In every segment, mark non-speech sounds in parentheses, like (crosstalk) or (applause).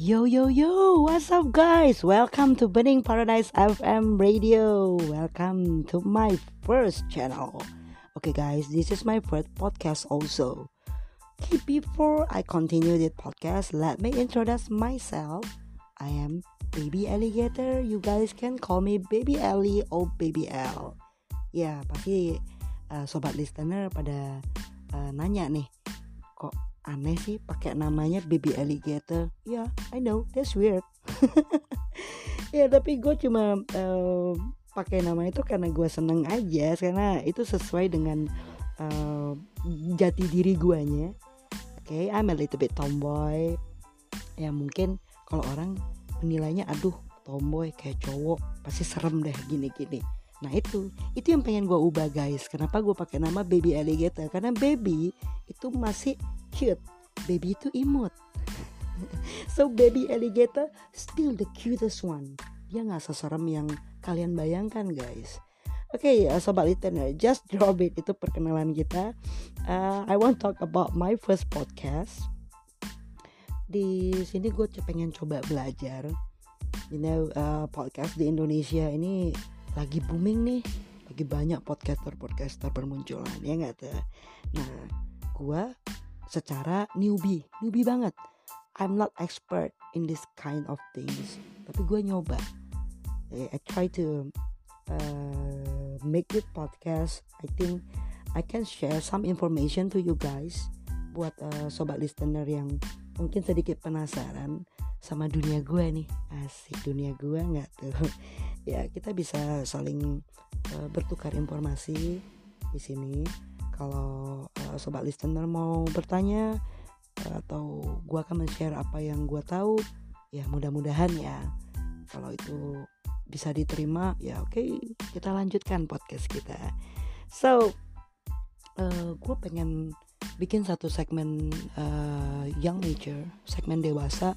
Yo yo yo, what's up guys? Welcome to Burning Paradise FM Radio. Welcome to my first channel. Okay guys, this is my first podcast also. Okay, before I continue this podcast, let me introduce myself. I am Baby Alligator. You guys can call me Baby Ellie or Baby L. Ya, pasti uh, sobat listener pada uh, nanya nih, kok aneh sih pakai namanya baby alligator. Ya yeah, I know that's weird. (laughs) Ya tapi gue cuma uh, pakai nama itu karena gue seneng aja karena itu sesuai dengan uh, jati diri guanya. Oke okay, I'm a little bit tomboy. Ya mungkin kalau orang menilainya aduh tomboy kayak cowok pasti serem deh gini-gini. Nah itu, itu yang pengen gue ubah guys. Kenapa gue pakai nama Baby Alligator? Karena baby itu masih cute baby itu imut (laughs) so baby alligator still the cutest one dia nggak seserem yang kalian bayangkan guys Oke okay, uh, sobat listener, just drop it itu perkenalan kita. Uh, I want talk about my first podcast. Di sini gue pengen coba belajar. You know, uh, podcast di Indonesia ini lagi booming nih, lagi banyak podcaster-podcaster bermunculan ya nggak tuh. Nah, gue secara newbie newbie banget. I'm not expert in this kind of things tapi gue nyoba. I try to uh, make this podcast. I think I can share some information to you guys buat uh, sobat listener yang mungkin sedikit penasaran sama dunia gue nih. Asik dunia gue nggak tuh? (laughs) Ya kita bisa saling uh, bertukar informasi di sini. Kalau uh, sobat listener mau bertanya uh, atau gue akan men-share apa yang gue tahu ya mudah-mudahan ya. Kalau itu bisa diterima ya oke okay, kita lanjutkan podcast kita. So uh, gue pengen bikin satu segmen uh, young nature segmen dewasa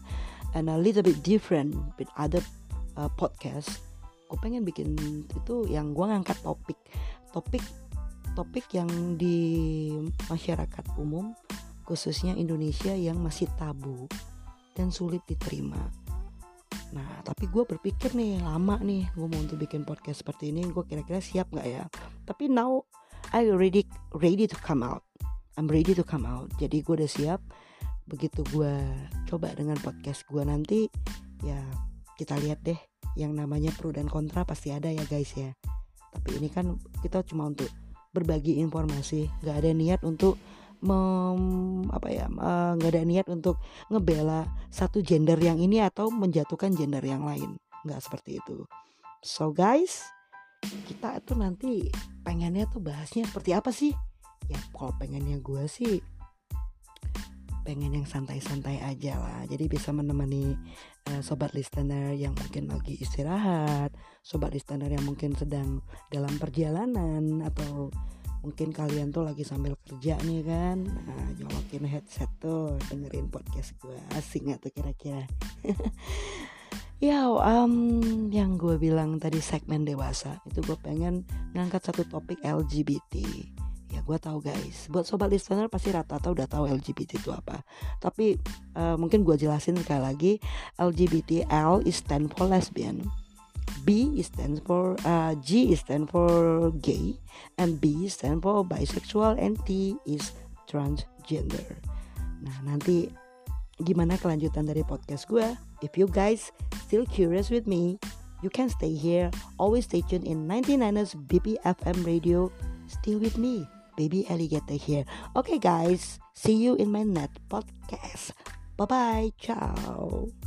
and a little bit different with other uh, podcast. Gue pengen bikin itu yang gue ngangkat topik. Topik topik yang di masyarakat umum khususnya Indonesia yang masih tabu dan sulit diterima. Nah, tapi gue berpikir nih lama nih gue mau untuk bikin podcast seperti ini, gue kira-kira siap nggak ya? Tapi now I ready ready to come out. I'm ready to come out. Jadi gue udah siap. Begitu gue coba dengan podcast gue nanti, ya kita lihat deh. Yang namanya pro dan kontra pasti ada ya guys ya. Tapi ini kan kita cuma untuk berbagi informasi. Nggak ada niat untuk mem, apa ya nggak ada niat untuk ngebela satu gender yang ini atau menjatuhkan gender yang lain. Nggak seperti itu. So guys kita itu nanti pengennya tuh bahasnya seperti apa sih? Ya kalau pengennya gue sih pengen yang santai-santai aja lah. Jadi bisa menemani uh, sobat listener yang mungkin lagi istirahat sobat listener yang mungkin sedang dalam perjalanan atau mungkin kalian tuh lagi sambil kerja nih kan. Nah nyolokin headset tuh dengerin podcast gue asing gak tuh kira-kira? (laughs) Ya um, yang gue bilang tadi segmen dewasa itu gue pengen ngangkat satu topik LGBT gue tahu guys. Buat sobat listener pasti rata-rata udah tahu LGBT itu apa. Tapi uh, mungkin gue jelasin sekali lagi LGBT L is stand for lesbian B stands for uh, G stand for gay and B stand for bisexual and T is transgender. Nah nanti gimana kelanjutan dari podcast gue if you guys still curious with me you can stay here. Always stay tuned in 99ers BPFM radio. Still with me baby alligator here. Okay, guys, see you in my next podcast. Bye bye. Ciao.